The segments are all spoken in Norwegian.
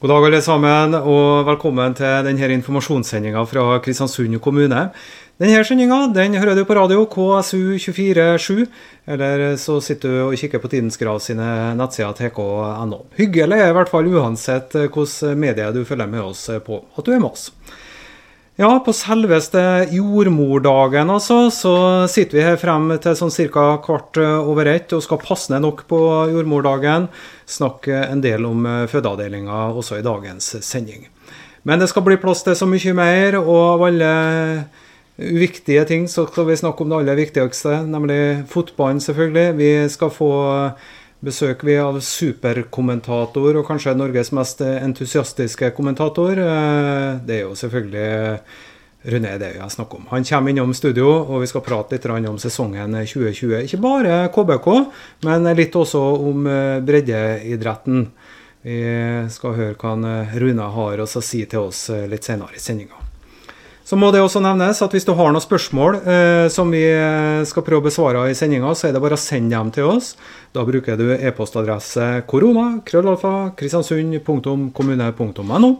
God dag, alle sammen, og velkommen til denne informasjonssendinga fra Kristiansund kommune. Denne sendinga den hører du på radio KSU247, eller så sitter du og kikker på Tidens Grav sine nettsider tk.no. Hyggelig er i hvert fall uansett hvilke medier du følger med oss på, at du er med oss. Ja, på selveste jordmordagen altså, så sitter vi her frem til sånn ca. kvart over ett og skal passe ned nok på jordmordagen snakke en del om eh, fødeavdelinga også i dagens sending. Men det skal bli plass til så mye mer, og av alle viktige ting så skal vi snakke om det aller viktigste, nemlig fotballen, selvfølgelig. Vi skal få besøk vi av superkommentator, og kanskje Norges mest entusiastiske kommentator. Eh, det er jo selvfølgelig Rune det jeg snakker om. Han kommer innom studio, og vi skal prate litt om sesongen 2020. Ikke bare KBK, men litt også om eh, breddeidretten. Vi skal høre hva Rune har å si til oss eh, litt senere i sendinga. Så må det også nevnes at hvis du har noen spørsmål eh, som vi eh, skal prøve å besvare i sendinga, så er det bare å sende dem til oss. Da bruker du e-postadresse korona, krøllalfa, kristiansund.kommune.no.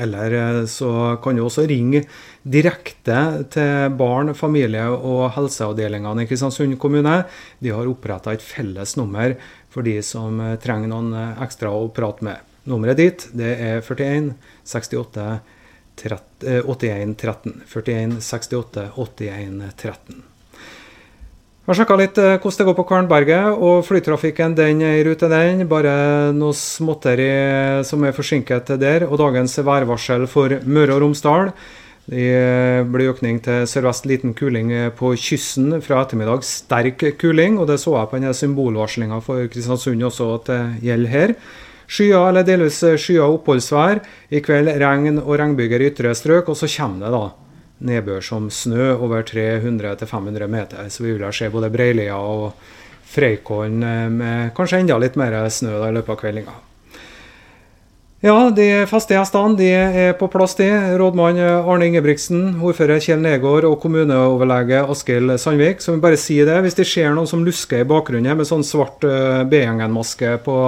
Eller eh, så kan du også ringe direkte til barn-, familie- og helseavdelingene i Kristiansund kommune. De har oppretta et felles nummer for de som eh, trenger noen ekstra å prate med. Nummeret ditt det er 41 68 81 13. 41 68 81 13. Vi har sjekka litt eh, hvordan det går på Kvernberget, og flytrafikken den er i rute, den. Bare noe småtteri som er forsinket der. Og dagens værvarsel for Møre og Romsdal. Det blir økning til sørvest liten kuling på kysten. Fra ettermiddag sterk kuling, og det så jeg på denne symbolvarslinga for Kristiansund også at det gjelder her. Skyer eller delvis skyet oppholdsvær. I kveld regn og regnbyger i ytre strøk, og så kommer det da nedbør som snø over 300-500 meter. Så vi vil se både Breilia og Freikollen eh, med kanskje enda litt mer snø da, i løpet av kveldinga. Ja, de faste gjestene de er på plass, de. Rådmann Arne Ingebrigtsen, ordfører Kjell Negård og kommuneoverlege Askild Sandvik. Så vi bare si det, hvis det ser noen som lusker i bakgrunnen med sånn svart eh, B-gjengen-maske på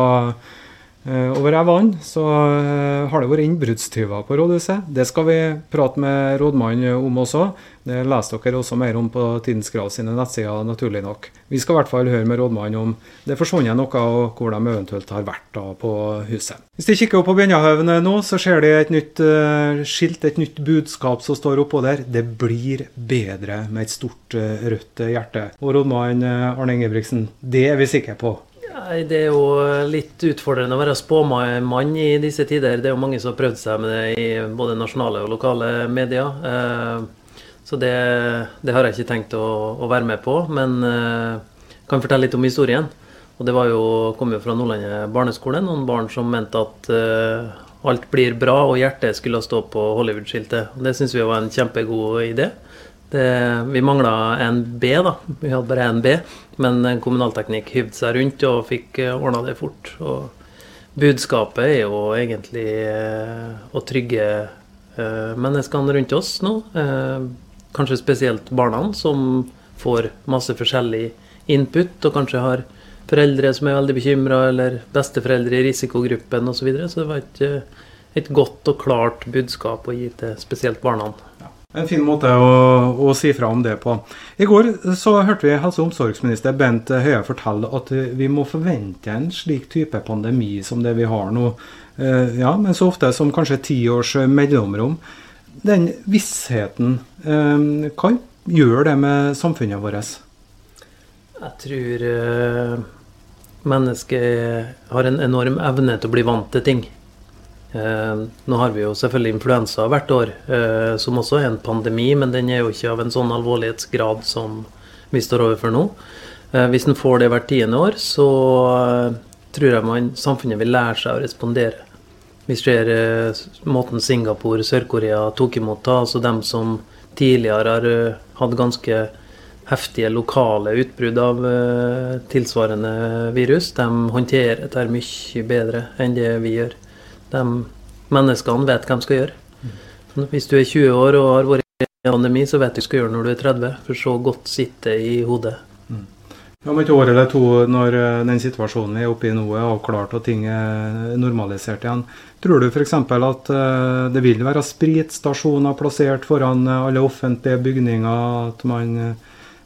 Eh, over vann så eh, har det vært innbruddstyver på rådhuset. Det skal vi prate med rådmannen om også. Det leser dere også mer om på Tidens Grav sine nettsider, naturlig nok. Vi skal i hvert fall høre med rådmannen om det forsvunnet noe, og hvor de eventuelt har vært da på huset. Hvis de kikker opp på Bjennahaugen nå, så ser de et nytt uh, skilt, et nytt budskap som står oppå der. Det blir bedre med et stort rødt hjerte. Og rådmann Arne Ingebrigtsen, det er vi sikre på. Nei, Det er jo litt utfordrende å være spåmann i disse tider. Det er jo mange som har prøvd seg med det i både nasjonale og lokale medier. Eh, så det, det har jeg ikke tenkt å, å være med på. Men jeg eh, kan fortelle litt om historien. Og Det jo, kom jo fra Nordlandet barneskole. Noen barn som mente at eh, alt blir bra og hjertet skulle stå på Hollywood-skiltet. Det syns vi var en kjempegod idé. Det, vi mangla en B, da. Vi hadde bare en B. Men kommunalteknikk hyvde seg rundt og fikk eh, ordna det fort. Og budskapet er jo egentlig eh, å trygge eh, menneskene rundt oss nå. Kanskje spesielt barna, som får masse forskjellig input, og kanskje har foreldre som er veldig bekymra, eller besteforeldre i risikogruppen osv. Så, videre. så det var et, et godt og klart budskap å gi til spesielt barna. En fin måte å, å, si fra om det på. I går så hørte vi helse- og omsorgsminister Bent Høie fortelle at vi må forvente en slik type pandemi som det vi har nå. Eh, ja, men så ofte som kanskje ti års mellomrom. Den vissheten, eh, hva gjør det med samfunnet vårt? Jeg tror eh, mennesket har en enorm evne til å bli vant til ting. Eh, nå har vi jo selvfølgelig influensa hvert år, eh, som også er en pandemi, men den er jo ikke av en sånn alvorlighetsgrad som vi står overfor nå. Eh, hvis en får det hvert tiende år, så tror jeg man, samfunnet vil lære seg å respondere. Vi ser måten Singapore, Sør-Korea tok imot da, altså dem som tidligere har hatt ganske heftige lokale utbrudd av tilsvarende virus. De håndterer dette mye bedre enn det vi gjør de menneskene vet hva de skal gjøre. Hvis du er 20 år og har vært i en pandemi, så vet du hva du skal gjøre når du er 30. For så godt sitter i hodet. Mm. Om et år eller to, når eh, den situasjonen vi er oppe i nå er avklart og ting er normalisert igjen, tror du f.eks. at eh, det vil være spritstasjoner plassert foran eh, alle offentlige bygninger? At man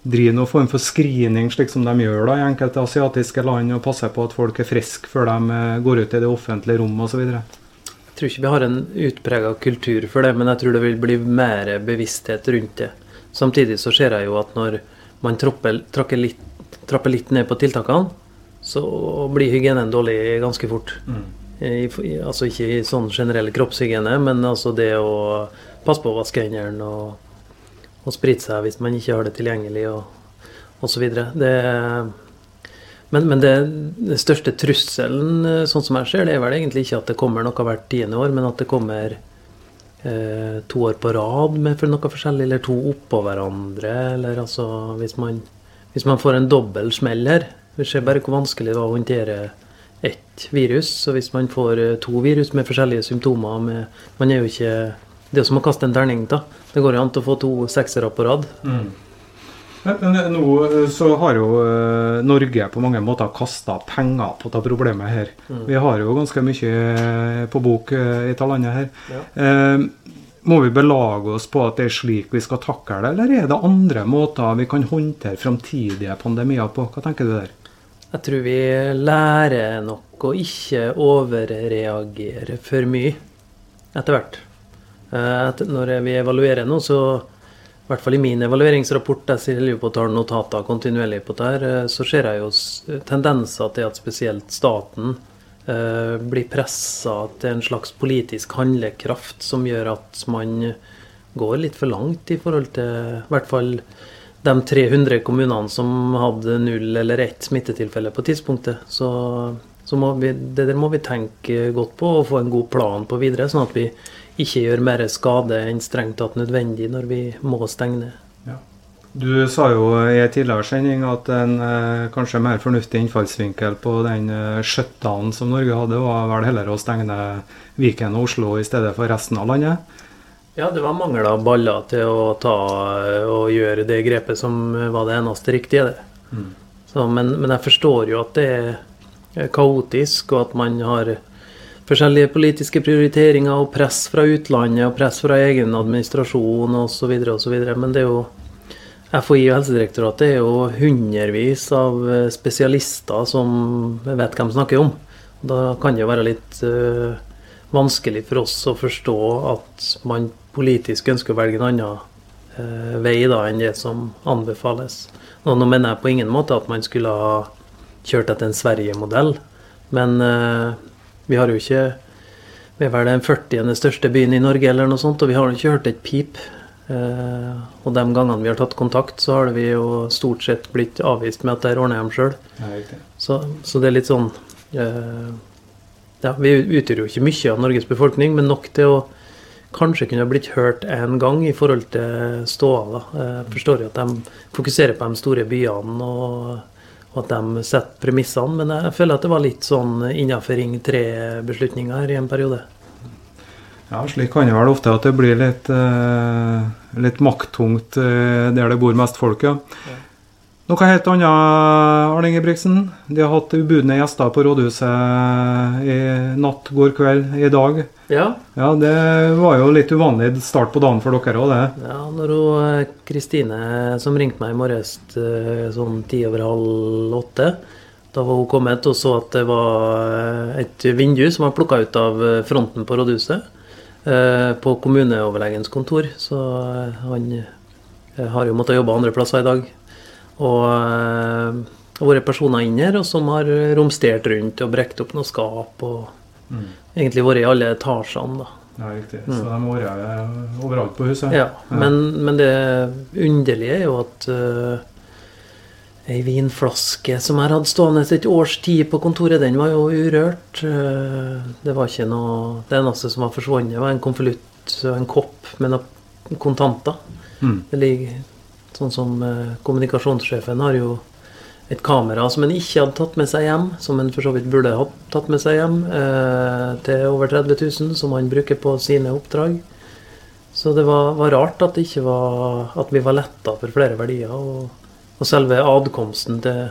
driver noen form for screening, slik som de gjør da i enkelte asiatiske land, og passer på at folk er friske før de går ut i det offentlige rom osv.? Jeg tror ikke vi har en utprega kultur for det, men jeg tror det vil bli mer bevissthet rundt det. Samtidig så ser jeg jo at når man trakker litt trapper litt ned på tiltakene, så blir hygienen dårlig ganske fort. Mm. I, altså ikke i sånn generell kroppshygiene, men altså det å passe på å vaske hendene og, og sprite seg hvis man ikke har det tilgjengelig og osv. Men, men det, den største trusselen, sånn som jeg ser det, er vel egentlig ikke at det kommer noe hvert tiende år, men at det kommer eh, to år på rad med noe forskjellig, eller to oppå hverandre. Eller altså hvis man hvis man får en dobbel smell her Vi ser bare hvor vanskelig det var å håndtere ett virus. Så hvis man får eh, to virus med forskjellige symptomer med, Man er jo ikke Det er som å kaste en terning. da. Det går jo an til å få to seksere på rad. Mm. Men nå eh, så har jo eh, Norge på mange måter kasta penger på dette problemet her. Mm. Vi har jo ganske mye på bok i dette landet her. Ja. Eh, må vi belage oss på at det er slik vi skal takle det, eller er det andre måter vi kan håndtere framtidige pandemier på? Hva tenker du der? Jeg tror vi lærer nok å ikke overreagere for mye etter hvert. Eh, når vi evaluerer nå, så i hvert fall i min evalueringsrapport, jeg sier på å ta notater kontinuerlig på dette, eh, så ser jeg jo tendenser til at spesielt staten Eh, blir pressa til en slags politisk handlekraft som gjør at man går litt for langt i forhold til i hvert fall de 300 kommunene som hadde null eller ett smittetilfelle på tidspunktet. Så, så vi, det der må vi tenke godt på og få en god plan på videre, sånn at vi ikke gjør mer skade enn strengt tatt nødvendig når vi må stenge ned. Du sa jo i en tidligere sending at en eh, kanskje mer fornuftig innfallsvinkel på den eh, shutdownen som Norge hadde, var vel heller å stenge ned Viken og Oslo i stedet for resten av landet? Ja, det var mangel av baller til å ta eh, og gjøre det grepet som var det eneste riktige. Det. Mm. Så, men, men, jeg forstår jo at det er kaotisk, og at man har forskjellige politiske prioriteringer og press fra utlandet og press fra egen administrasjon osv. osv. Men det er jo FHI og Helsedirektoratet er jo hundrevis av eh, spesialister som vet hvem snakker om. Da kan det jo være litt uh, vanskelig for oss å forstå at man politisk ønsker å velge en annen uh, vei da enn det som anbefales. Og nå mener jeg på ingen måte at man skulle ha kjørt etter en Sverige-modell, men uh, vi har jo ikke Vi er vel den 40. største byen i Norge, eller noe sånt, og vi har ikke hørt et pip Eh, og de gangene vi har tatt kontakt, så har vi jo stort sett blitt avvist med at det ordner dem sjøl. Så, så, det er litt sånn eh, Ja, vi utgjør jo ikke mye av Norges befolkning, men nok til å kanskje kunne blitt hørt en gang i forhold til ståa. Jeg uh, forstår jo at de fokuserer på de store byene og, og at de setter premissene, men jeg føler at det var litt sånn innenfor Ring 3-beslutninger i en periode. Ja, slik kan det vel ofte at det blir litt, eh, litt makttungt eh, der det bor mest folk, ja. ja. Noe helt annet, Arne Ingebrigtsen. De har hatt ubudne gjester på rådhuset i natt, går kveld, i dag. Ja. ja. Det var jo litt uvanlig start på dagen for dere òg, det. Ja, når eh, Kristine som ringte meg i morges sånn ti over halv åtte, da var hun kommet og så at det var et vindu som var plukka ut av fronten på rådhuset. Eh, på kommuneoverlegens kontor. Så eh, han eh, har jo måttet jobbe andre plasser i dag. Og det har vært personer inn her som har romstert rundt og brekt opp noe skap. Og mm. Egentlig vært i alle etasjene. da. Ja, riktig. Mm. Så de har vært overalt på huset? Ja. ja. Men, men, det underlige er jo at uh, Ei vinflaske som jeg hadde stående et års tid på kontoret, den var jo urørt. Uh, det var ikke noe Det eneste som var forsvunnet, var en konvolutt og en kopp med noen kontanter. Mm. Det ligger sånn som uh, Kommunikasjonssjefen har jo et kamera som en ikke hadde tatt med seg hjem, som en for så vidt burde ha tatt med seg hjem, eh, til over 30 000, som han bruker på sine oppdrag. Så det var, var rart at, var, at vi var letta for flere verdier. og og selve adkomsten til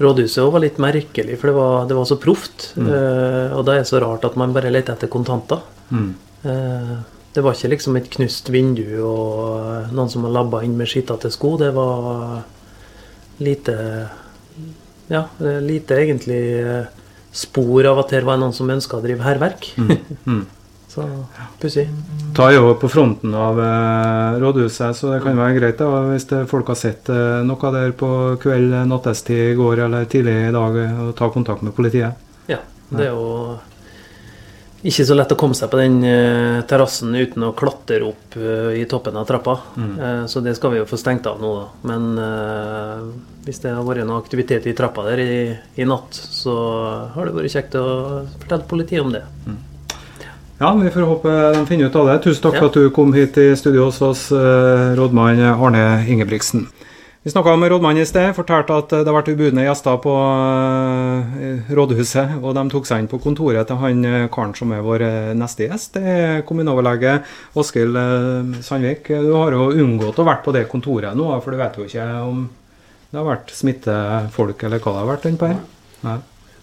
rådhuset var litt merkelig, for det var, det var så proft. Mm. Eh, og da er det så rart at man bare leter etter kontanter. Mm. Eh, det var ikke liksom et knust vindu og noen som har labba inn med skittete sko. Det var lite Ja, lite egentlig eh, spor av at her var noen som ønska å drive hærverk. Mm. Mm. så pussig. Ta jo på fronten av eh, rådhuset, så det kan være greit da, hvis det, folk har sett eh, noe der på kveld, nattestid i går eller tidlig i dag, eh, og ta kontakt med politiet. Ja, det er jo ikke så lett å komme seg på den uh, terrassen uten å klatre opp uh, i toppen av trappa. Mm. Uh, så det skal vi jo få stengt av nå, da. Men hvis det har vært noe aktivitet i trappa der i, i natt, så har det vært kjekt å fortelle politiet om det. Ja, vi får håpe de finner ut av det. Tusen takk Ja. for at du kom hit i studio hos oss, rådmann Arne Ingebrigtsen. Vi snakka med rådmannen i sted, fortalte at eh, det har vært ubudne gjester på eh, rådhuset. Og de tok seg inn på kontoret til han eh, karen som er vår neste gjest. Det er kommuneoverlege Åshild eh, Sandvik. Du har jo unngått å være på det kontoret nå, for du vet jo ikke om det har vært smittefolk eller hva det har vært innpå her. Nei.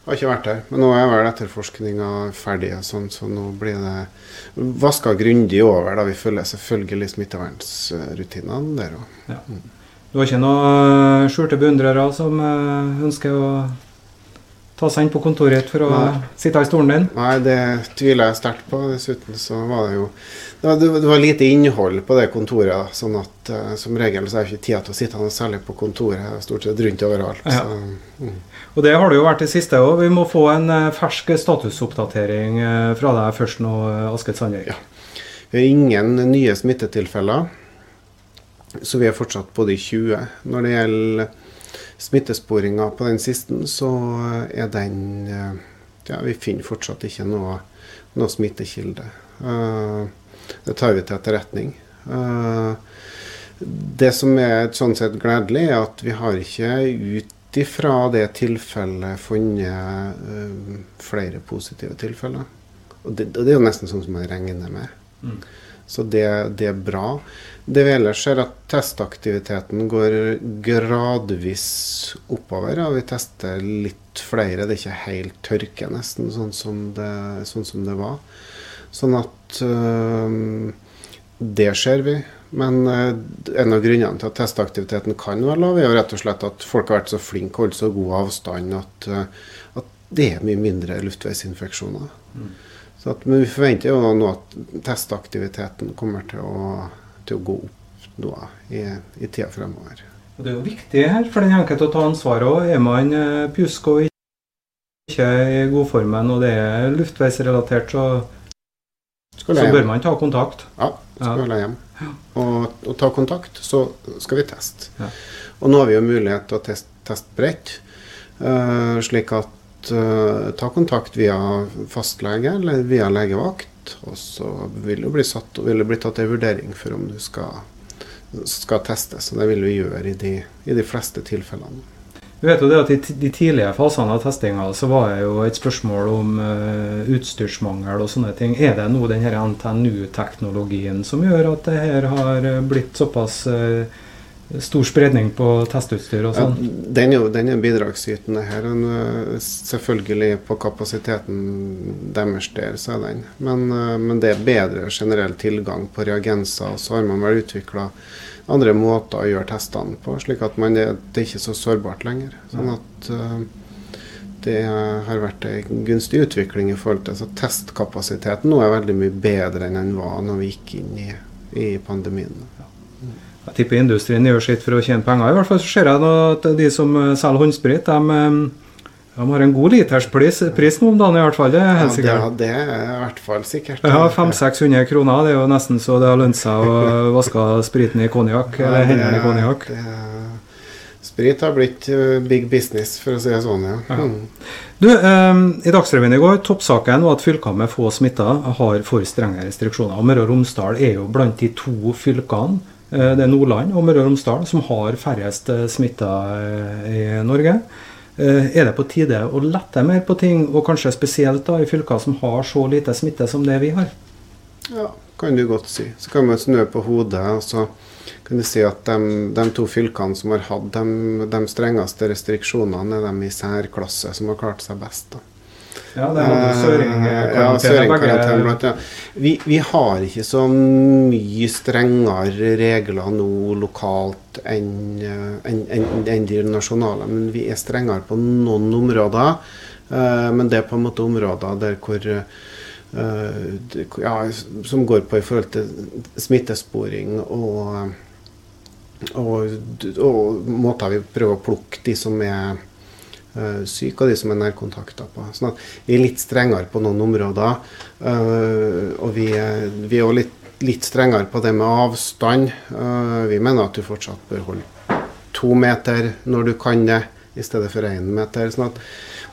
Jeg har ikke vært der, men nå er vel etterforskninga ferdig, og sånn, så nå blir det vaska grundig over. da Vi følger selvfølgelig smittevernrutinene der òg. Du var ikke noen eh, skjulte beundrere som eh, ønsker å ta seg inn på kontoret ditt for å Nei. sitte i stolen din? Nei, det tviler jeg sterkt på. Dessuten så var det jo Det var, det var lite innhold på det kontoret. sånn at uh, som regel så er det ikke tid til å sitte noe særlig på kontoret. Stort sett rundt overalt. Ja. Så, mm. Og det har det jo vært det siste òg. Vi må få en fersk statusoppdatering fra deg først nå, Askild Sandvik. Ja. Vi har ingen nye smittetilfeller, så vi er fortsatt på de 20. Når det gjelder smittesporinga på den siste, så er den eh, Ja, vi finner fortsatt ikke noe, noe smittekilde. Eh, Det tar vi til etterretning. Eh, Det som er sånn sett gledelig, er at vi har ikke ut ifra det tilfellet funnet flere positive tilfeller. Og det, det er jo nesten sånn som man regner med. Mm. Så det, det er bra. Det vi ellers ser, at testaktiviteten går gradvis oppover. Og vi tester litt flere. Det er ikke helt tørke, nesten, sånn som det, sånn som det var. Sånn at øh, det ser vi. Men øh, en av grunnene til at testaktiviteten kan være lav, er jo rett og slett at folk har vært så flinke, og holdt så god avstand, at, øh, at det er mye mindre luftveisinfeksjoner. Så at, men vi forventer jo nå at testaktiviteten kommer til å, til å gå opp nå i, i tida fremover. Og Det er jo viktig her for den enkelte å ta ansvar òg. Er man eh, pjusk og ikke i godformen, og det er luftveisrelatert, så, så bør man ta kontakt. Ja, skal Ja. hjem. Og, og ta kontakt, så skal vi teste. Ja. Og nå har vi jo mulighet til å teste, teste bredt, Uh, slik at eh, ta kontakt via fastlege eller via legevakt. Og så vil det bli, satt, vil det bli tatt en vurdering for om du skal, skal testes. Og det vil vi gjøre i de, i de fleste tilfellene. Vi vet jo det at I de tidlige fasene av testinga så var det jo et spørsmål om eh, utstyrsmangel og sånne ting. Er det nå den her NTNU-teknologien som gjør at det her har eh, blitt såpass eh, stor spredning på testutstyr og Ja, sånn? den, er jo, den er bidragsytende her. Den, selvfølgelig på kapasiteten deres der, så er den. Men, øh, men det er bedre generell tilgang på reagenser. Og så har man vel utvikla andre måter å gjøre testene på, slik at man er, det er ikke så sårbart lenger. Sånn at øh, det har vært en gunstig utvikling i forhold til så testkapasiteten nå er veldig mye bedre enn den var når vi gikk inn i, i pandemien. Jeg tipper industrien gjør sitt for å tjene penger. I hvert fall ser jeg at de som eh, selger håndsprit, de, eh, de har en god literspris pris nå om dagen i hvert fall. Det er helt det, Ja, det er i hvert fall sikkert. Ja, 500-600 kroner. Det er jo nesten så det har lønt seg å vaske spriten i konjakk. Ja, Eller hendene i konjakk. Sprit har blitt uh, big business, for å si det sånn, ja. Ja. Mm. Du, eh, I Dagsrevyen i går, toppsaken var at fylker med få smitta har for strenge restriksjoner. Og Møre og Romsdal er jo blant de to fylkene, eh, det er Nordland og Møre og Romsdal, som har færrest eh, smitta eh, i Norge. Eh, er det på tide å lette mer på ting, og kanskje spesielt da i fylker som har så lite smitte som det vi har? Ja, kan du godt si. Så kan man snø på hodet. og så kan du si at de, de to fylkene som har hatt de, de, strengeste restriksjonene, er de i særklasse som har klart seg best. da. Ja, det hadde søringkarantene. Eh, ja, søring ja. vi, vi, har ikke så mye strengere regler nå lokalt enn en, en, en de nasjonale, men vi er strengere på noen områder. Uh, men det er på en måte områder der hvor ja, Som går på i forhold til smittesporing og og, og måter vi prøver å plukke de som er syke, og de som er nærkontakter på. Sånn at vi er litt strengere på noen områder. Uh, og vi er, vi er litt, litt, strengere på det med avstand. Uh, vi mener at du fortsatt bør holde to meter når du kan det, i stedet for én meter. sånn at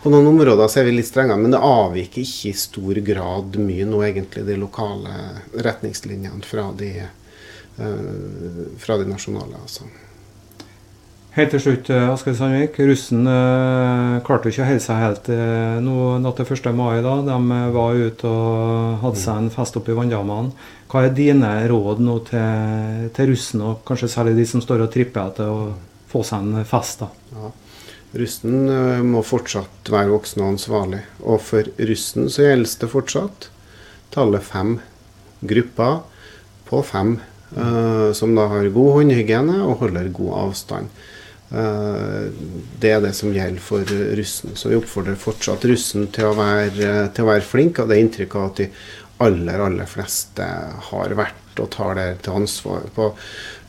på noen områder så er vi litt strengere, men det avviker ikke i stor grad mye nå, egentlig, de lokale retningslinjene fra de Eh, fra de nasjonale. altså. Helt til slutt, Askild Sandvik. Russen eh, klarte ikke å holde seg helt eh, nå natt til 1. mai. da. De eh, var ute og hadde seg en fest oppe i vanndammene. Hva er dine råd nå til, til russen, og kanskje særlig de som står og tripper etter å få seg en fest? da? Ja. Russen eh, må fortsatt være voksen og ansvarlig. Og for russen så gjelder det fortsatt tallet fem. Grupper på fem Uh, som da har god håndhygiene og holder god avstand. Uh, det er det som gjelder for russen. Så vi oppfordrer fortsatt russen til å være, til å være flink. Og det er inntrykk av at de aller, aller fleste har vært og tar det til ansvar på.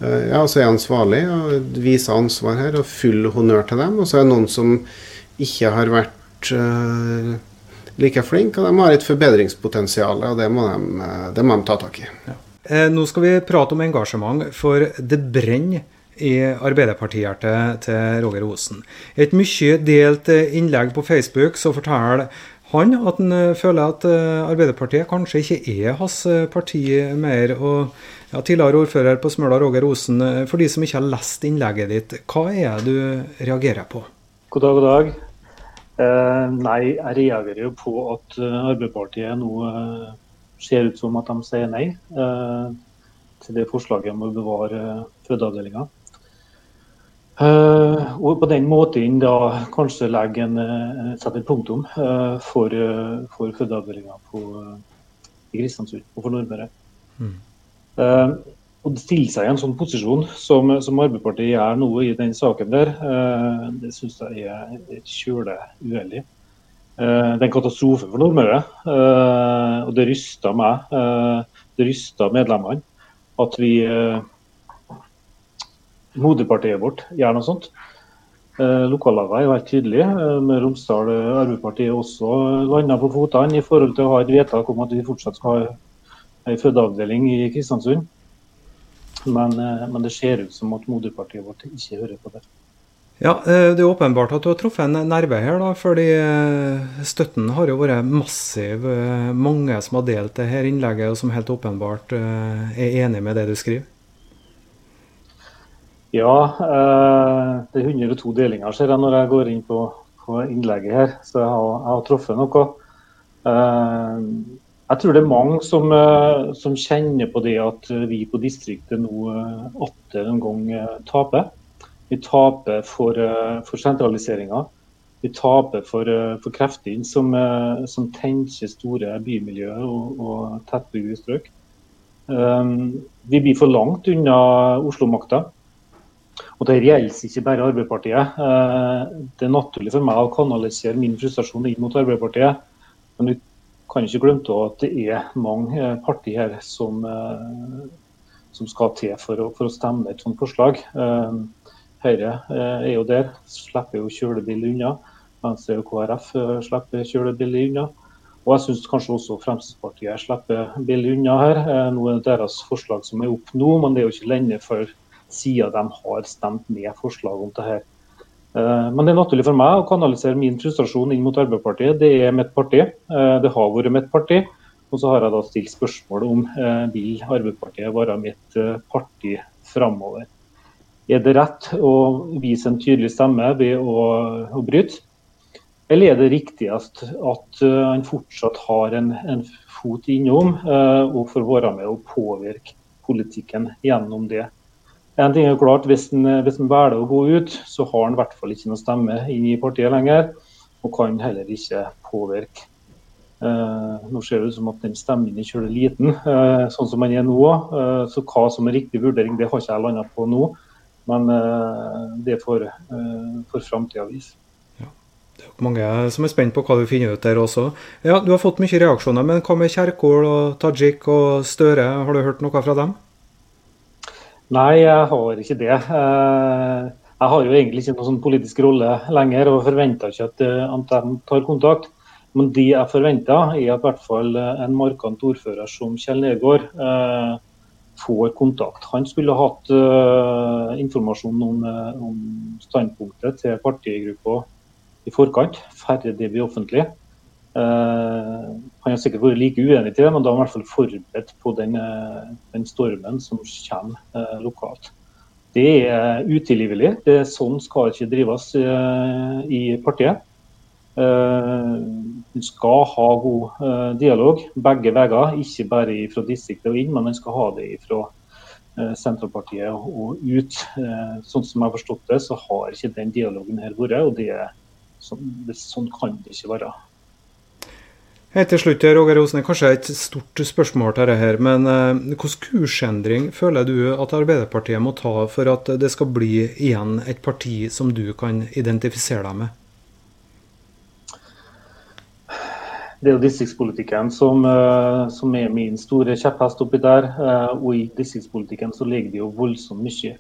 Uh, ja, så er ansvarlig og viser ansvar her, og full honnør til dem. Og så er det noen som ikke har vært like flink, og de har et forbedringspotensial, og det må de, det må de ta tak i. Ja. Eh, nå skal vi prate om engasjement, for det brenner i Arbeiderpartihjertet til Roger Osen. Et mye delt eh, innlegg på Facebook så forteller han at han eh, føler at Arbeiderpartiet kanskje ikke er hans parti mer. og ja, Tidligere ordfører på Smøla, Roger Osen. For de som ikke har lest innlegget ditt, hva er det du reagerer på? God dag, god dag. Eh, nei, jeg reagerer jo på at Arbeiderpartiet nå eh, ser ut som at de sier nei eh, til det forslaget om å bevare fødeavdelinga. Uh, og på den måten da kanskje legge en, uh, sette et punktum uh, for, uh, for fødeavdelinga i Kristiansund og for Nordmøre. Mm. og stille seg i en sånn posisjon som, som Arbeiderpartiet gjør nå i den saken der, det syns jeg er kjøle uheldig. Eh, det er en katastrofe for Nordmøre, eh, og det rysta meg. Eh, det rysta medlemmene at vi Moderpartiet vårt gjør noe sånt. Lokallagene er helt tydelige. Med Romsdal Arbeiderparti også landa på fotene i forhold til å ha et vedtak om at vi fortsatt skal ha en fødeavdeling i Kristiansund. Men, men, det ser ut som at moderpartiet vårt ikke hører på det. Ja, eh, Det er åpenbart at du har truffet en nerve her, da, fordi eh, støtten har jo vært massiv. Eh, mange som har delt det her innlegget, og som helt åpenbart er enig med det du skriver. Ja, det er 102 delinger ser jeg når jeg går inn på, på innlegget her, så jeg har, jeg har, truffet noe. Jeg tror det er mange som, som kjenner på det at vi på distriktet nå atter en gang taper. Vi taper for, eh, for sentraliseringa. Vi taper for, eh, for kreftene som, eh, som, tenker store bymiljøer og, og tettbygde strøk. Vi blir for langt unna Oslo-makta. Og Det gjelder ikke bare Arbeiderpartiet. Uh, det er naturlig for meg å kanalisere min frustrasjon inn mot Arbeiderpartiet. Men vi kan ikke glemme at det er mange partier her som, uh, som skal til for å, for å, stemme et sånt forslag. Høyre eh, er jo der, slipper jo kjølebillig unna. Venstre og KrF eh, slipper kjølebillig unna. Og jeg syns kanskje også Fremskrittspartiet slipper billig unna her. Eh, nå er det deres forslag som er opp nå, men det er jo ikke lenge før siden de har stemt ned forslag om dette. Men det er naturlig for meg å kanalisere min frustrasjon inn mot Arbeiderpartiet. Det er mitt parti. Det har vært mitt parti. Og så har jeg da stilt spørsmål om vil Arbeiderpartiet være mitt parti framover er det rett å vise en tydelig stemme ved å, å bryte. Eller er det riktigst at han fortsatt har en, en fot innom og får være med å påvirke politikken gjennom det? En ting er klart, Hvis han, velger å gå ut, så har han i hvert fall ikke noe stemme inn i partiet lenger. Og kan heller ikke påvirke. Eh, nå ser det ut som at den stemmen er kjølig liten, eh, sånn som den er nå. Eh, så hva som er riktig vurdering, det har ikke jeg landa på nå. Men det får, eh, framtida vise. Ja. Det er mange som er spent på hva du finner ut der også. Ja, Du har fått mye reaksjoner, men hva med Kjerkol og Tajik og Støre? Har du hørt noe fra dem? Nei, jeg har ikke det. Eh, jeg har jo egentlig ikke noen sånn politisk rolle lenger og forventer ikke at, eh, at tar kontakt. Men de jeg forventer, er at hvert fall en markant ordfører som Kjell eh, får kontakt. Han skulle hatt informasjon om, om, standpunktet til partigruppa i forkant, færre det blir offentlig. Uh, han har sikkert vært like uenig til det, men da er han i hvert fall forberedt på den, uh, den stormen som kommer uh, lokalt. Det er utilgivelig. Det er sånn skal ikke drives i partiet. En skal ha god dialog begge veier, ikke bare fra distriktet og inn, men man skal ha det fra Senterpartiet og ut. Sånn som jeg har forstått det, så har ikke den dialogen her vært, og det, sånn, det, sånn kan det ikke være. Helt til slutt, Roger Osen, kanskje et stort spørsmål til dette, men eh, hvilken kursendring føler du at Arbeiderpartiet må ta for at det skal bli igjen et parti som du kan identifisere deg med? Det er jo distriktspolitikken som, eh, som er min store kjepphest oppi der. Eh, og i distriktspolitikken så ligger det jo voldsomt mye.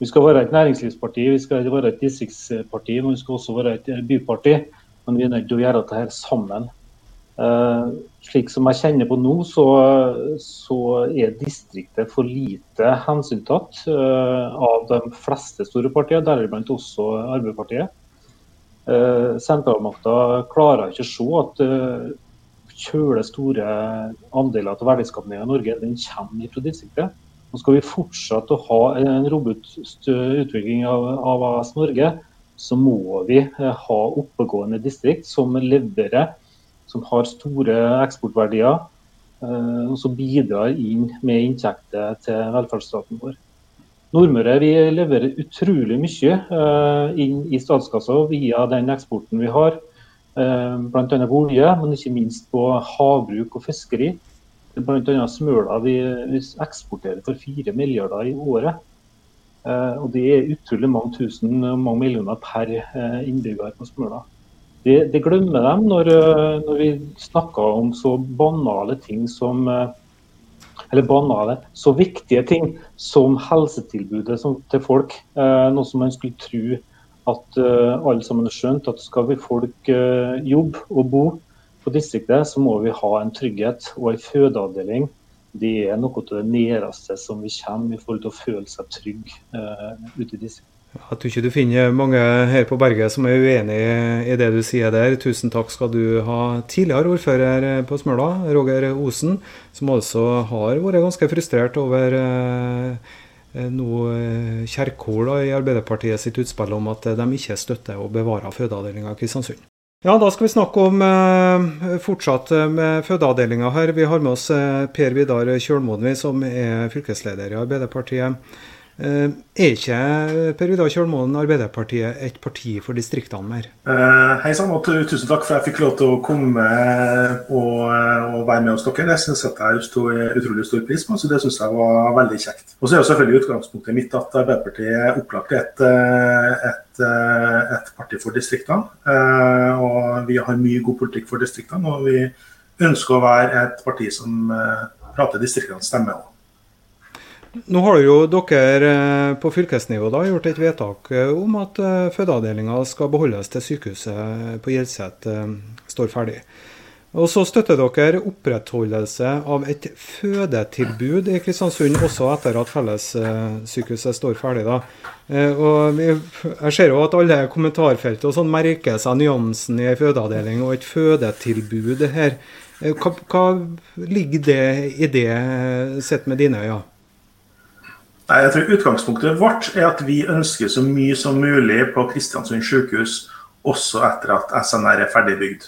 Vi skal være et næringslivsparti, vi skal være et distriktsparti, men vi skal også være et byparti. Men vi er nødt til å gjøre dette sammen. Uh, slik som jeg kjenner på nå, så, så er distriktet for lite hensyntatt uh, av de fleste store partiene, deriblant også Arbeiderpartiet. Uh, Sentralmakta klarer ikke å se at kjøle store andeler av verdiskapningen i Norge den kommer fra distriktet. Nå skal vi fortsette å ha en robust utvikling av, av AS Norge, så må vi ha oppegående distrikt som leverer som har store eksportverdier, eh, og som bidrar inn med inntekter til velferdsstaten vår. Nordmøre vi leverer utrolig mye eh, inn i statskassa via den eksporten vi har. Eh, Bl.a. på olje, men ikke minst på havbruk og fiskeri. Bl.a. smøla vi, eksporterer for 4 milliarder i året. Og Det er utrolig mange tusen mange millioner per innbygger på Smøla. Det, det glemmer de når, eh, når, vi snakker om så banale ting som eh, eller banale, så viktige ting som helsetilbudet til folk. Eh, noe som man skulle tro at alle sammen har skjønt. At skal vi folk jobbe og bo på distriktet, så må vi ha en trygghet og en fødeavdeling. Det er noe av det næreste som vi kommer i forhold til å føle seg trygg ute i distriktet. Jeg tror ikke du finner mange her på berget som er uenig i det du sier der. Tusen takk skal du ha, tidligere ordfører på Smøla, Roger Osen, som altså har vært ganske frustrert over eh, noe eh, Kjerkol i Arbeiderpartiet sitt utspill om at de ikke støtter å bevare fødeavdelinga i Kristiansund. Ja, Da skal vi snakke om eh, fortsatt med fødeavdelinga her. Vi har med oss Per Vidar Kjølmoen, som er fylkesleder i Arbeiderpartiet. Eh, er ikke Per Vidar Kjølmoen Arbeiderpartiet et parti for distriktene mer? Uh, hei sann, og tusen takk for at jeg fikk lov til å komme og, og være med hos dere. Det syns jeg jeg står utrolig stor pris på, så det syns jeg var veldig kjekt. Og så er jo selvfølgelig utgangspunktet mitt at Arbeiderpartiet er opplagt et, et, et parti for distriktene. Og vi har mye god politikk for distriktene, og vi ønsker å være et parti som prater distriktenes stemme òg. Nå har jo dere eh, på fylkesnivå da, gjort et vedtak eh, om at eh, fødeavdelinga skal beholdes til sykehuset på Gjelset står ferdig. Og Så støtter dere opprettholdelse av et fødetilbud i Kristiansund også etter at fellessykehuset står ferdig. da. Og Jeg ser jo at alle kommentarfeltet og sånn merker seg nyansen i en fødeavdeling og et fødetilbud her. Hva, hva ligger det i det, sett med dine øyne? Ja? Nei, jeg tror Utgangspunktet vårt er at vi ønsker så mye som mulig på Kristiansund sykehus også etter at SNR er ferdigbygd.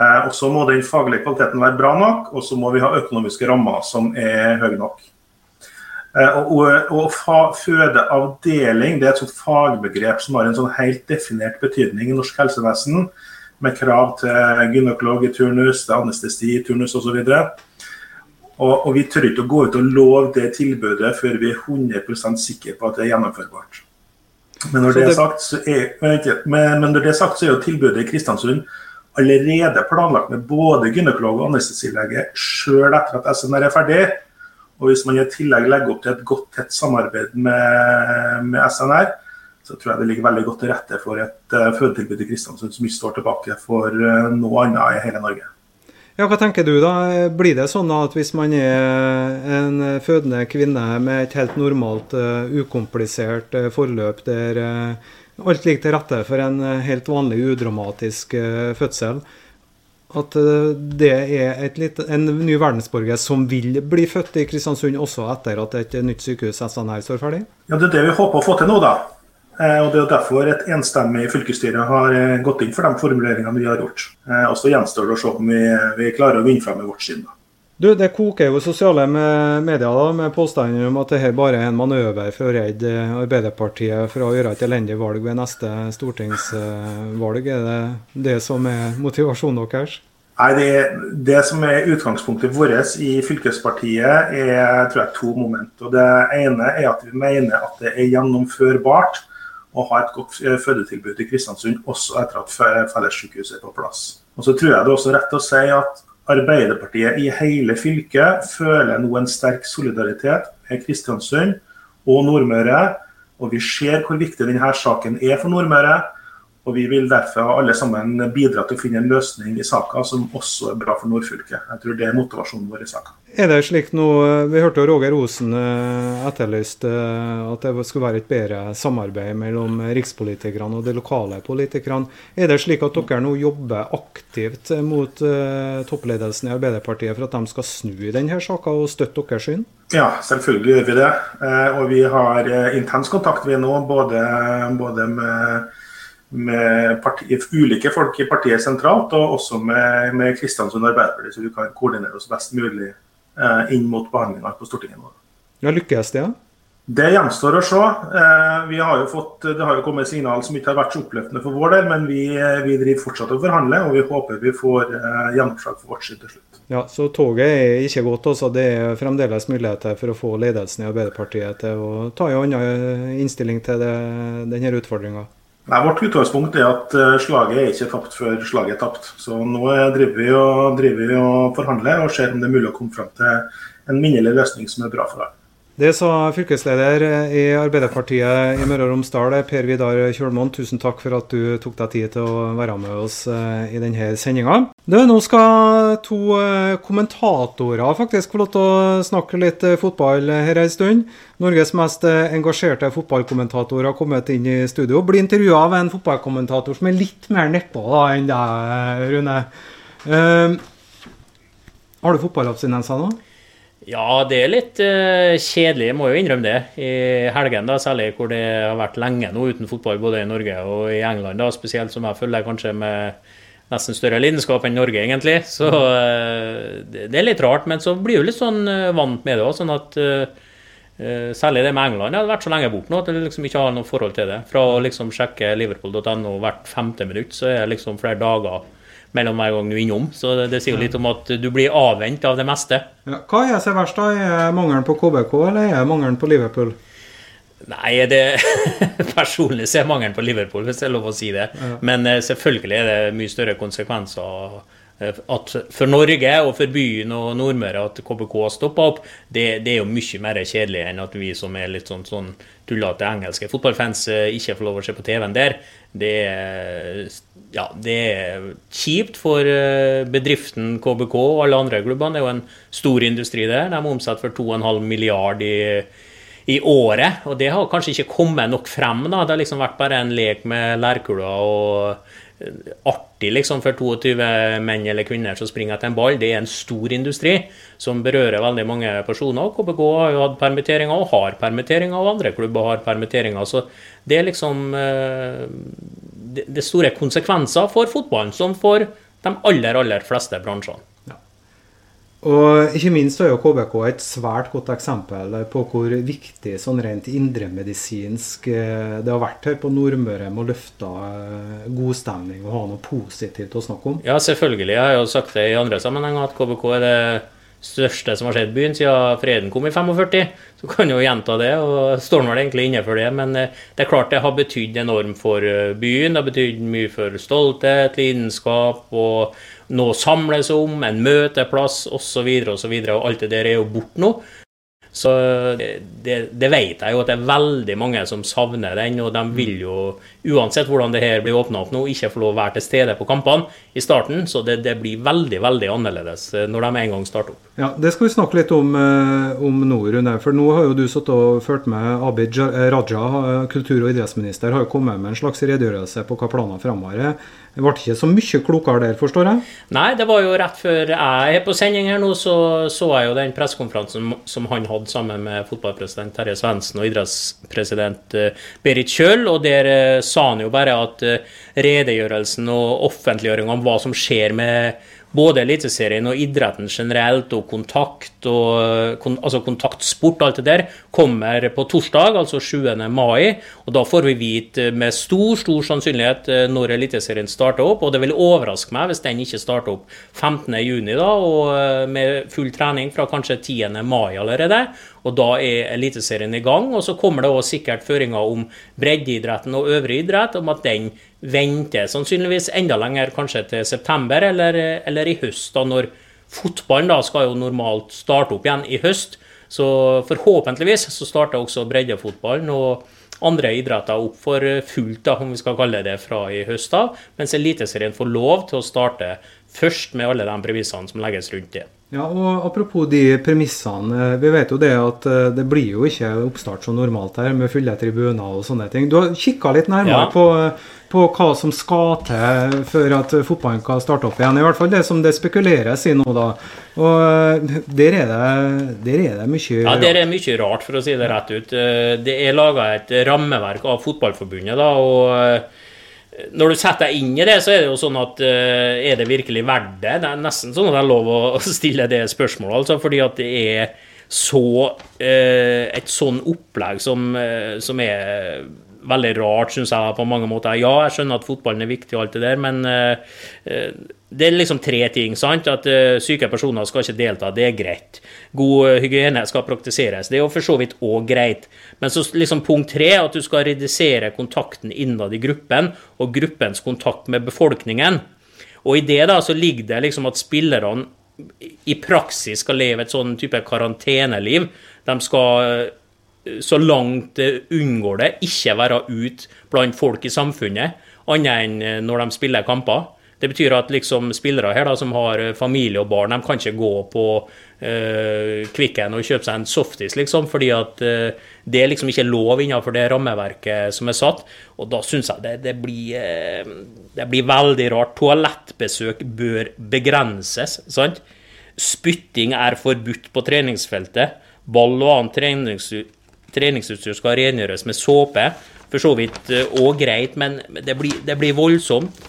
Eh, og så må den faglige kvaliteten være bra nok, og så må vi ha økonomiske rammer som er høye nok. Eh, og, og Fødeavdeling det er et sånt fagbegrep som har en sånn helt definert betydning i norsk helsevesen, med krav til gynekolog i turnus, til anestesi i turnus osv. Og, og vi tør ikke å gå ut og love det tilbudet før vi er 100% sikre på at det er gjennomførbart. Men når det, er sagt, så er, men når det er sagt, så er jo tilbudet i Kristiansund allerede planlagt med både gynekolog og anestesilege sjøl etter at SNR er ferdig. Og hvis man i tillegg legger opp til et godt, tett samarbeid med, med SNR, så tror jeg det ligger veldig godt til rette for et uh, fødetilbud i Kristiansund som ikke står tilbake for uh, noe annet i hele Norge. Ja, Hva tenker du da? Blir det sånn at hvis man er en fødende kvinne med et helt normalt, uh, ukomplisert uh, forløp der uh, alt ligger til rette for en helt vanlig, udramatisk fødsel, at det er litt, en ny verdensborger som vil bli født i Kristiansund også etter at et nytt sykehus SNR står ferdig? Ja, Det er det vi håper å få til nå, da. Eh, og Det er derfor et enstemmig fylkesstyre har eh, gått inn for de formuleringene vi har gjort. Eh, og Så gjenstår det å se om vi, vi klarer å vinne frem med vårt syn. Du, Det koker jo sosiale medier da, med påstander om at dette bare er en manøver for å redde Arbeiderpartiet for å gjøre et elendig valg ved neste stortingsvalg. Er det det som er motivasjonen deres? Nei, det, det, som er utgangspunktet vårt i fylkespartiet, er tror jeg, to moment. Og Det ene er at vi mener at det er gjennomførbart å ha et godt eh, fødetilbud i Kristiansund også etter at fellessykehuset er på plass. Og så tror jeg det er også rett å si at Arbeiderpartiet i hele fylket føler nå en sterk solidaritet med Kristiansund og Nordmøre. Og vi ser hvor viktig denne saken er for Nordmøre. Og Vi vil derfor alle sammen bidra til å finne en løsning i saka som også er bra for nordfylket. Jeg tror det er motivasjonen vår i saka. Er det slik nå, Vi hørte Roger Osen eh, etterlyste eh, at det skulle være et bedre samarbeid mellom rikspolitikerne og de lokale politikerne. Er det slik at dere nå jobber aktivt mot uh, toppledelsen i Arbeiderpartiet for at de skal snu i denne saka og støtte deres syn? Ja, selvfølgelig gjør vi det. Og vi har intens kontakt vi nå, både, både med med parti, ulike folk i partiet sentralt, og også med, med Kristiansund Arbeiderparti, så vi kan koordinere oss best mulig eh, inn mot behandlinga på Stortinget nå. Ja, Lykkes det? da? Det gjenstår å se. Eh, vi har fått, det har jo kommet signal som ikke har vært så oppløftende for vår del, men vi, vi driver fortsatt og forhandler, og vi håper vi får eh, gjennomslag for vårt syn til slutt. Ja, Så toget er ikke gått. Også. Det er fremdeles muligheter for å få ledelsen i Arbeiderpartiet til å ta en annen innstilling til det, denne utfordringa? Nei, Vårt utgangspunkt er at eh, slaget er ikke tapt før slaget er tapt. Så nå driver vi og, driver vi og forhandler og ser om det er mulig å komme fram til en minnelig løsning som er bra for alle. Det sa fylkesleder i Arbeiderpartiet i Møre og Romsdal, Per Vidar Kjølmoen. Tusen takk for at du tok deg tid til å være med oss eh, i denne sendinga. Nå skal to eh, kommentatorer faktisk få lov til å snakke litt eh, fotball her en stund. Norges mest engasjerte fotballkommentator har kommet inn i studio. Blir intervjua av en fotballkommentator som er litt mer nedpå enn deg, Rune. Uh, har du fotballabstinenser nå? Ja, det er litt uh, kjedelig, jeg må jo innrømme det. I helgen, da, særlig hvor det har vært lenge nå uten fotball både i Norge og i England. da, Spesielt som jeg følger kanskje med nesten større lidenskap enn Norge, egentlig. Så uh, det, det, er litt rart, men så blir du litt sånn uh, vant med det òg. Sånn at Særlig det med England. Jeg har vært så lenge bort nå at jeg liksom ikke har noe forhold til det. Fra å liksom sjekke liverpool.no hvert femte minutt, så er det liksom flere dager mellom hver gang du er innom. Så det, det sier jo litt om at du blir avvent av det meste. Ja. Hva er så verst, da? Er mangelen på KBK, eller er mangelen på Liverpool? Nei, det personlig så er mangelen på Liverpool, hvis det er lov å si det. Ja. Men eh, selvfølgelig er det mye større konsekvenser at for Norge og for byen og Nordmøre at KBK har stoppa opp, det, det, er jo mye mer kjedelig enn at vi som er litt sånn, sånn tullete engelske fotballfans eh, ikke får lov å se på TV-en der. Det er, ja, det er kjipt for eh, bedriften KBK og alle andre klubbene. Det er jo en stor industri der. De omsetter for 2,5 milliard i i året, og det har kanskje ikke kommet nok frem. da, Det har liksom vært bare en lek med lærkula og artig liksom, for 22 menn eller kvinner som springer etter en ball. Det er en stor industri som berører veldig mange personer. KBK har jo hatt permitteringer og har permitteringer, og andre klubber har permitteringer. Så det er liksom eh, det, er store konsekvenser for fotballen, som for de aller, aller fleste bransjene. Og ikke minst er jo KBK et svært godt eksempel på hvor viktig sånn rent indremedisinsk eh, det har vært her på Nordmøre med å løfte eh, god stemning og ha noe positivt å snakke om. Ja, selvfølgelig. Jeg har jo sagt det i andre sammenhenger at KBK er det største som har skjedd byen siden freden kom i 45. Så kan jo gjenta det, og står vel egentlig inne for det. Men eh, det er klart det har betydd enormt for byen. Det har betydd mye for stolthet, lidenskap og noe å samles om, en møteplass osv. Og, så videre, og alt det der er jo borte nå. Så det, det, vet jeg jo at det er veldig mange som savner den, og de vil jo, uansett hvordan det her blir åpna opp nå, ikke få lov å være til stede på kampene i starten. Så det, det, blir veldig, veldig annerledes eh, når de en gang starter opp. Ja, Det skal vi snakke litt om, eh, om Norun For nå har jo du satt og fulgt med Abid Raja, kultur- og idrettsminister, har jo kommet med en slags redegjørelse på hva planene fremover er. Det ble ikke så mye klokere der, forstår jeg? Nei, det var jo rett før jeg er på sending her nå, så så jeg jo den pressekonferansen som han hadde sammen med fotballpresident Terje Svendsen og idrettspresident eh, Berit Kjøll, og der eh, sa han jo bare at eh, redegjørelsen og offentliggjøring om hva som skjer med både Eliteserien og idretten generelt, og kontakt og kon, altså kontaktsport, alt det der, kommer på torsdag, altså 7. mai. Og da får vi vite med stor, stor sannsynlighet eh, når Eliteserien starter opp. Og det vil overraske meg hvis den ikke starter opp 15. juni da, og eh, med full trening fra kanskje 10. mai allerede. Og da er Eliteserien i gang. Og så kommer det også sikkert føringer om breddeidretten og øvrig idrett, om at den venter sannsynligvis enda lenger, kanskje til september eller, eller i høst, da når fotballen da skal jo normalt starte opp igjen i høst. Så forhåpentligvis så starter også breddefotballen og andre idretter opp for fullt, da, om vi skal kalle det fra i høst. da, Mens Eliteserien får lov til å starte først med alle de premissene som legges rundt det. Ja, og Apropos de premissene. Vi vet jo det at eh, det blir jo ikke oppstart som normalt her, med fulle tribuner og sånne ting. Du har kikka litt nærmere ja. på, på, hva som skal til for at fotballen kan starte opp igjen. I hvert fall det som det spekuleres i nå, da. Og eh, der er det, der er det mye Ja, der er mye rart, for å si det rett ut. Eh, det er laga et rammeverk av Fotballforbundet, da. og når du setter deg inn i det, så er det jo sånn at uh, Er det virkelig verdt det? Det er nesten sånn at det er lov å stille det spørsmålet, altså, fordi at det er så uh, Et sånn opplegg som, uh, som er veldig rart, syns jeg, på mange måter. Ja, jeg skjønner at fotballen er viktig og alt det der, men det er liksom tre ting. sant? At uh, syke personer skal ikke delta, det er greit. God uh, hygiene skal praktiseres, det er jo for så vidt òg greit. Men så liksom punkt tre, at du skal redusere kontakten innad i gruppen, og gruppens kontakt med befolkningen. Og i det da så ligger det liksom at spillerne i praksis skal leve et sånn type karanteneliv. De skal uh, så langt det unngår det, ikke være ute blant folk i samfunnet, annet enn når de spiller kamper. Det betyr at liksom spillere her da, som har eh, familie og barn, de kan ikke gå på uh, Kvikken og kjøpe seg en softis, liksom, fordi at uh, det er liksom ikke lov innenfor det rammeverket som er satt. Og da syns jeg det, det, blir, uh, det blir veldig rart. Toalettbesøk bør begrenses, sant? Spytting er forbudt på treningsfeltet. Ball og annet treningsutstyr, treningsutstyr skal rengjøres med såpe. For så vidt òg greit, men det blir, det blir voldsomt.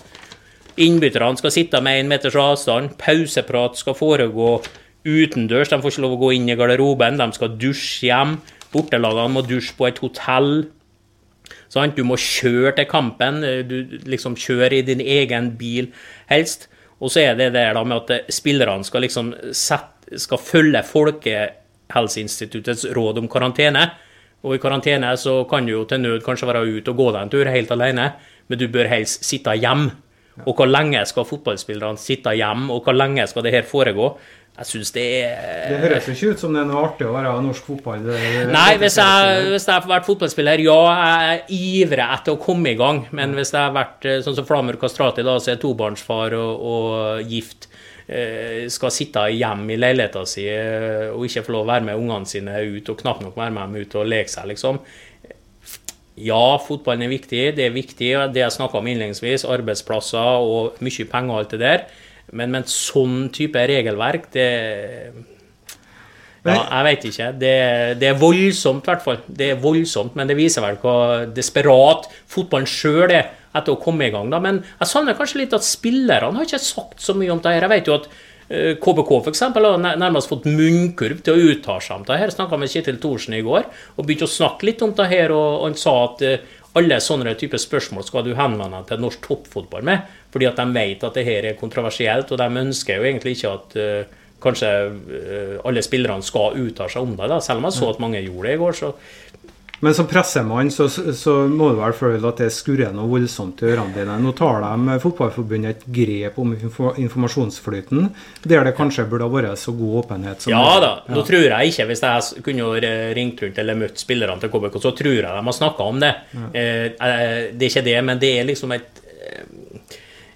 Innbytterne skal sitte med én meters avstand. Pauseprat skal foregå utendørs. De får ikke lov å gå inn i garderoben. De skal dusje hjem. Bortelagene må dusje på et hotell. Sånn? Du må kjøre til kampen. Du liksom kjører i din egen bil, helst. Og så er det der da med at spillerne skal liksom sette, skal følge Folkehelseinstituttets råd om karantene. Og i karantene så kan du jo til nød kanskje være ute og gå deg en tur helt alene, men du bør helst sitte hjemme. Og hvor lenge skal fotballspillerne sitte hjemme, og hvor lenge skal det her foregå? Jeg syns det er Det høres ikke ut som det er noe artig å være norsk fotball. Det, Nei, hvis jeg, hvis jeg har vært fotballspiller, ja, jeg er ivrig etter å komme i gang. Men hvis jeg har vært eh, sånn som Flamur Kastrati, da, så er tobarnsfar og, og gift, eh, skal sitte hjemme i leiligheten sin eh, og ikke få lov å være med ungene sine ut, og knapt nok være med dem ut og leke seg, liksom. Ja, fotballen er viktig. Det er viktig, det jeg snakka om innledningsvis. Arbeidsplasser og mye penger og alt det der. Men med en sånn type regelverk, det Ja, jeg vet ikke. Det, det er voldsomt, i hvert fall. Det er voldsomt, men det viser vel hva desperat fotballen sjøl er etter å komme i gang. Da. Men jeg savner kanskje litt at spillerne har ikke sagt så mye om det her. Jeg vet jo at KBK for f.eks. har nærmest fått munnkurv til å uttale seg om det her. Snakka med Kjetil Thorsen i går og begynte å snakke litt om det her. Og han sa at eh, alle sånne typer spørsmål skal du henvende deg til norsk toppfotball med. Fordi at de vet at det her er kontroversielt, og de ønsker jo egentlig ikke at uh, kanskje uh, alle spillerne skal uttale seg om det. Da. Selv om jeg så at mange gjorde det i går. så men som pressemann så, så, må du vel føle at det skurrer noe voldsomt i ørene dine. Nå tar de Fotballforbundet et grep om informasjonsflyten, der det kanskje burde ha vært så god åpenhet som Ja da, ja. nå tror jeg ikke, hvis jeg kunne ringt rundt eller møtt spillerne til KBK, så tror jeg de har snakka om det. Ja. Eh, eh, det er ikke det, men det er liksom et eh,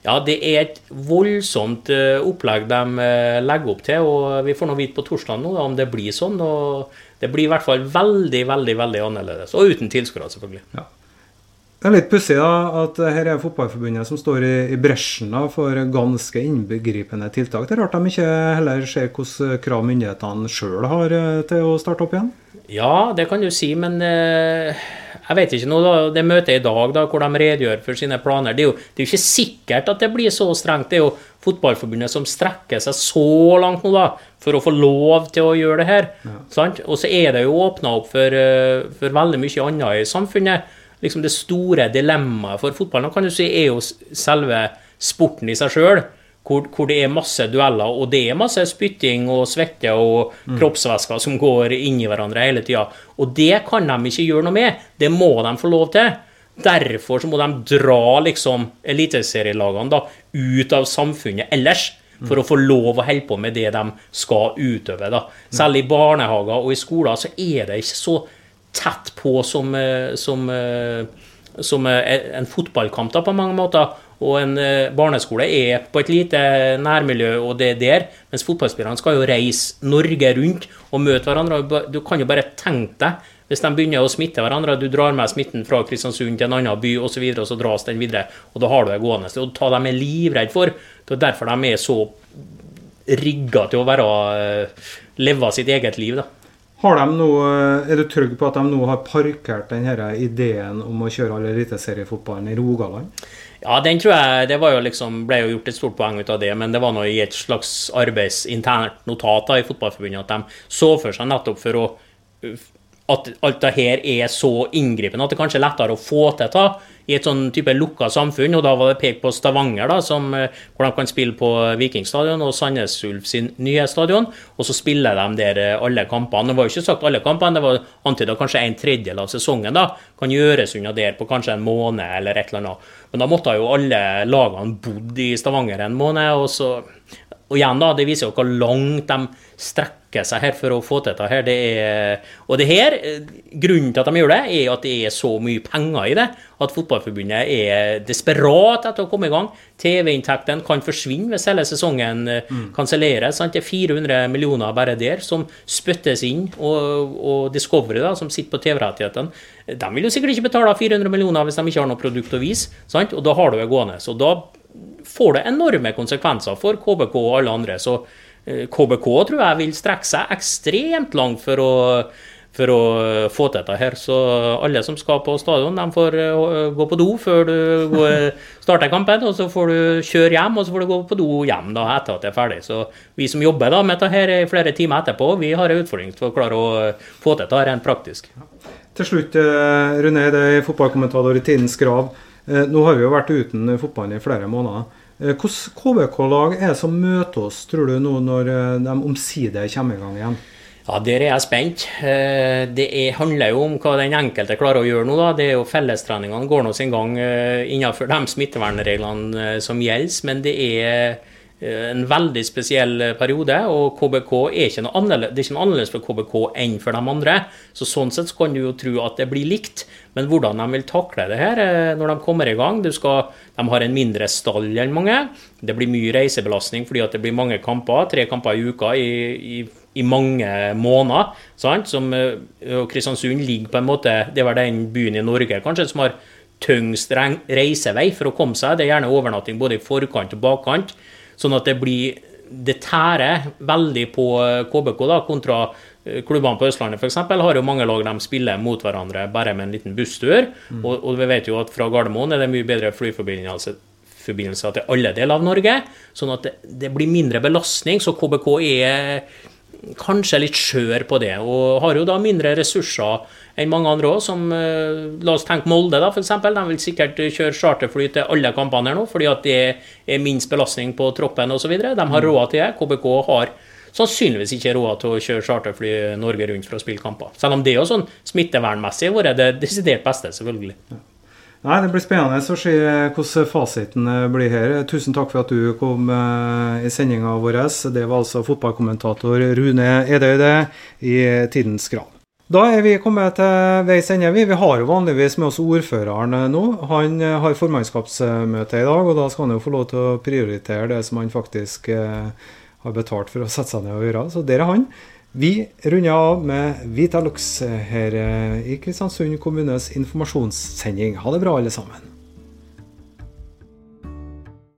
ja, det er et voldsomt opplegg de legger opp til. og Vi får nå vite på torsdag nå om det blir sånn. og det blir i hvert fall veldig, veldig veldig annerledes. Og uten tilskuere, selvfølgelig. Ja. Det er litt pussig at her er Fotballforbundet som står i, i bresjen for ganske innbegripende tiltak. Det er rart de ikke heller ser hvilke krav myndighetene sjøl har eh, til å starte opp igjen? Ja, det kan du si, men eh, jeg vet ikke noe da, Det møtet i dag da, hvor de redegjør for sine planer, det er, jo, det er jo ikke sikkert at det blir så strengt. Det er jo Fotballforbundet som strekker seg så langt nå da, for å få lov til å gjøre det her. Ja. Og så er det jo åpna opp for, eh, for, veldig mye annet i samfunnet. Liksom Det store dilemmaet for fotballen kan du si, er jo selve sporten i seg sjøl hvor, hvor, det er masse dueller, og det er masse spytting og svette og mm. kroppsvæsker som går inn i hverandre hele tida. Og det kan de ikke gjøre noe med. Det må de få lov til. Derfor så må de dra liksom eliteserielagene da ut av samfunnet ellers. For å få lov å holde på med det de skal utøve. da. Selv i barnehager og i skoler så er det ikke så tett på som, eh, som, eh, som eh, en fotballkamp da, på mange måter. Og en eh, barneskole er på et lite nærmiljø, og det er der. Mens fotballspillerne skal jo reise Norge rundt og møte hverandre. Du kan jo bare tenke deg hvis de begynner å smitte hverandre, du drar med smitten fra Kristiansund til en annen by osv., og, så og så dras den videre, og da har du det gående. Og ta dem er livredd for. Det er derfor de er så rigga til å være, eh, leve sitt eget liv. da. Har de noe, er du trygg på at de nå har parkert denne ideen om å kjøre all eliteseriefotballen i Rogaland? Ja, den tror jeg Det jo liksom, ble jo gjort et stort poeng ut av det, men det var noe i et slags arbeidsinternt notat i Fotballforbundet at de så for seg nettopp for å at alt det her er så inngripende at det kanskje er lettere å få til det i et sånn type lukka samfunn. og Da var det pekt på Stavanger, da, som, eh, hvor de kan spille på Vikingstadion og Sandnes Ulf sin nye stadion. Og så spiller de der eh, alle kampene. Det var jo ikke sagt alle kampene, det var antyda kanskje en tredjedel av sesongen da, kan gjøres unna der på kanskje en måned eller et eller annet. Men da måtte jo alle lagene bodd i Stavanger en måned. og så og igjen da, Det viser jo hvor langt de strekker seg her for å få til dette. her. Det er, og det her, Grunnen til at de gjør det, er at det er så mye penger i det. At Fotballforbundet er desperat etter å komme i gang. TV-inntektene kan forsvinne hvis hele sesongen eh, mm. kanselleres. Det er 400 millioner bare der som spyttes inn. Og, og Discovery, da, som sitter på TV-rettighetene, de vil jo sikkert ikke betale 400 millioner hvis de ikke har noe produkt å vise. Sant? Og da har du det gående. Så da får det enorme konsekvenser for KBK og alle andre. Så KBK eh, tror jeg vil strekke seg ekstremt langt for å, for å få til dette her. Så alle som skal på stadion, de får eh, gå på do før du starter kampen. Og så får du kjøre hjem, og så får du gå på do hjem da, etter at det er ferdig. Så vi som jobber da med dette her flere timer etterpå, vi har en utfordring til å klare å få til dette rent praktisk. Til slutt, Rune, det er fotballkommentator i Tidens Grav. Nå har vi jo vært uten fotballen i flere måneder. Eh, Hvilke KBK-lag er det som møter oss, tror du, nå når eh, de omsider kommer i gang igjen? Ja, Der er jeg spent. Eh, det er, handler jo om hva den enkelte klarer å gjøre nå. da. Det er jo Fellestreningene går nå sin gang innenfor de smittevernreglene som gjelder. Men det er en veldig spesiell periode, og KBK er ikke noe annerledes, det er ikke noe annerledes for KBK enn for de andre. Så Sånn sett så kan du jo tro at det blir likt. Men hvordan de vil takle det her eh, når de kommer i gang skal, De har en mindre stall enn mange. Det blir mye reisebelastning fordi det blir mange kamper, tre kamper i uka i, i, i mange måneder. Sant? Som, eh, og Kristiansund ligger på en måte Det var den byen i Norge kanskje som har tyngst reisevei for å komme seg. Det er gjerne overnatting både i forkant og bakkant. Sånn at det blir det tærer veldig på KBK da, kontra Klubbene på Østlandet for eksempel, har jo mange lag de spiller mot hverandre bare med en liten busstur. Mm. Og, og, vi vet jo at fra Gardermoen er det mye bedre flyforbindelser til alle deler av Norge. Sånn at det, det blir mindre belastning. Så KBK er kanskje litt skjør på det. Og har jo da mindre ressurser enn mange andre òg, som La oss tenke Molde, da, f.eks. De vil sikkert kjøre charterfly til alle kampene her nå, fordi at det er minst belastning på troppen osv. De har mm. råd til det. KBK har sannsynligvis ikke råd til å kjøre charterfly Norge rundt for å spille kamper. Selv om det er jo sånn smittevernmessig har vært det desidert beste, selvfølgelig. Nei, Det blir spennende å se hvordan fasiten blir her. Tusen takk for at du kom eh, i sendinga vår. Det var altså fotballkommentator Rune Edøyde i Tidens Grav. Da er vi kommet til veis ende. Vi har jo vanligvis med oss ordføreren nå. Han eh, har formannskapsmøte i dag, og da skal han jo få lov til å prioritere det som han faktisk eh, har betalt for å sette seg ned og gjøre. Så der er han. Vi runder av med Vitalux her i Kristiansund kommunes informasjonssending. Ha det bra, alle sammen.